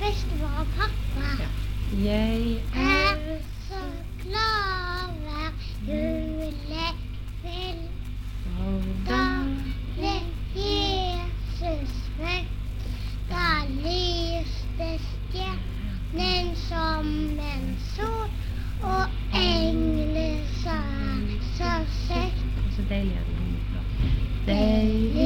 bestemor og pappa. Ja. Jeg Er så glad hver julekveld. Da ble Jesus født. Da lyste stjernen som en sol, og englene sa så søtt. Deilig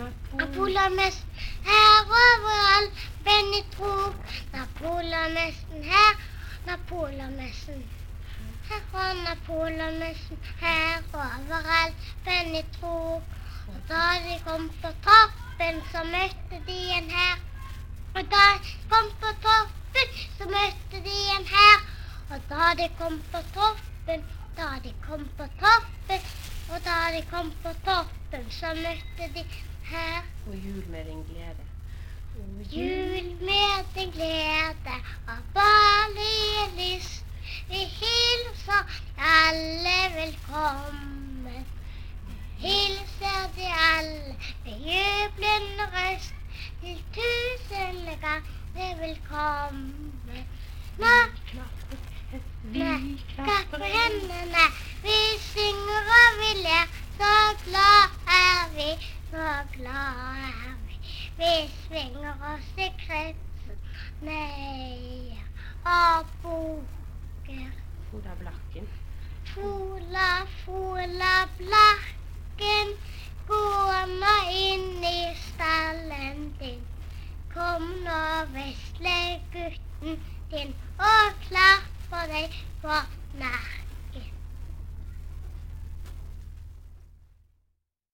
Napoleonmessen her overalt, Benny Krog. Napoleonmessen her, Napoleonmessen her og Napoleonmessen her overalt, Benny Krog. Og da de kom på toppen, så møtte de en her. Og da de kom på toppen, så møtte de en her. Og da de kom på toppen, da de kom på toppen, og da de kom på toppen, så møtte de her. Og jul med din glede. Og Jul med din glede og barnlige lyst. Vi hilser alle velkommen. Hilser de alle med jublende røst. Til tusen ganger velkommen. Nå Vi klapper hendene, vi. Vi svinger oss i kretsen, neier og bukker. Fola Blakken. Fola, fola, blakken, gå nå inn i stallen din. Kom nå, vesle gutten din, og klapp for deg på nakken.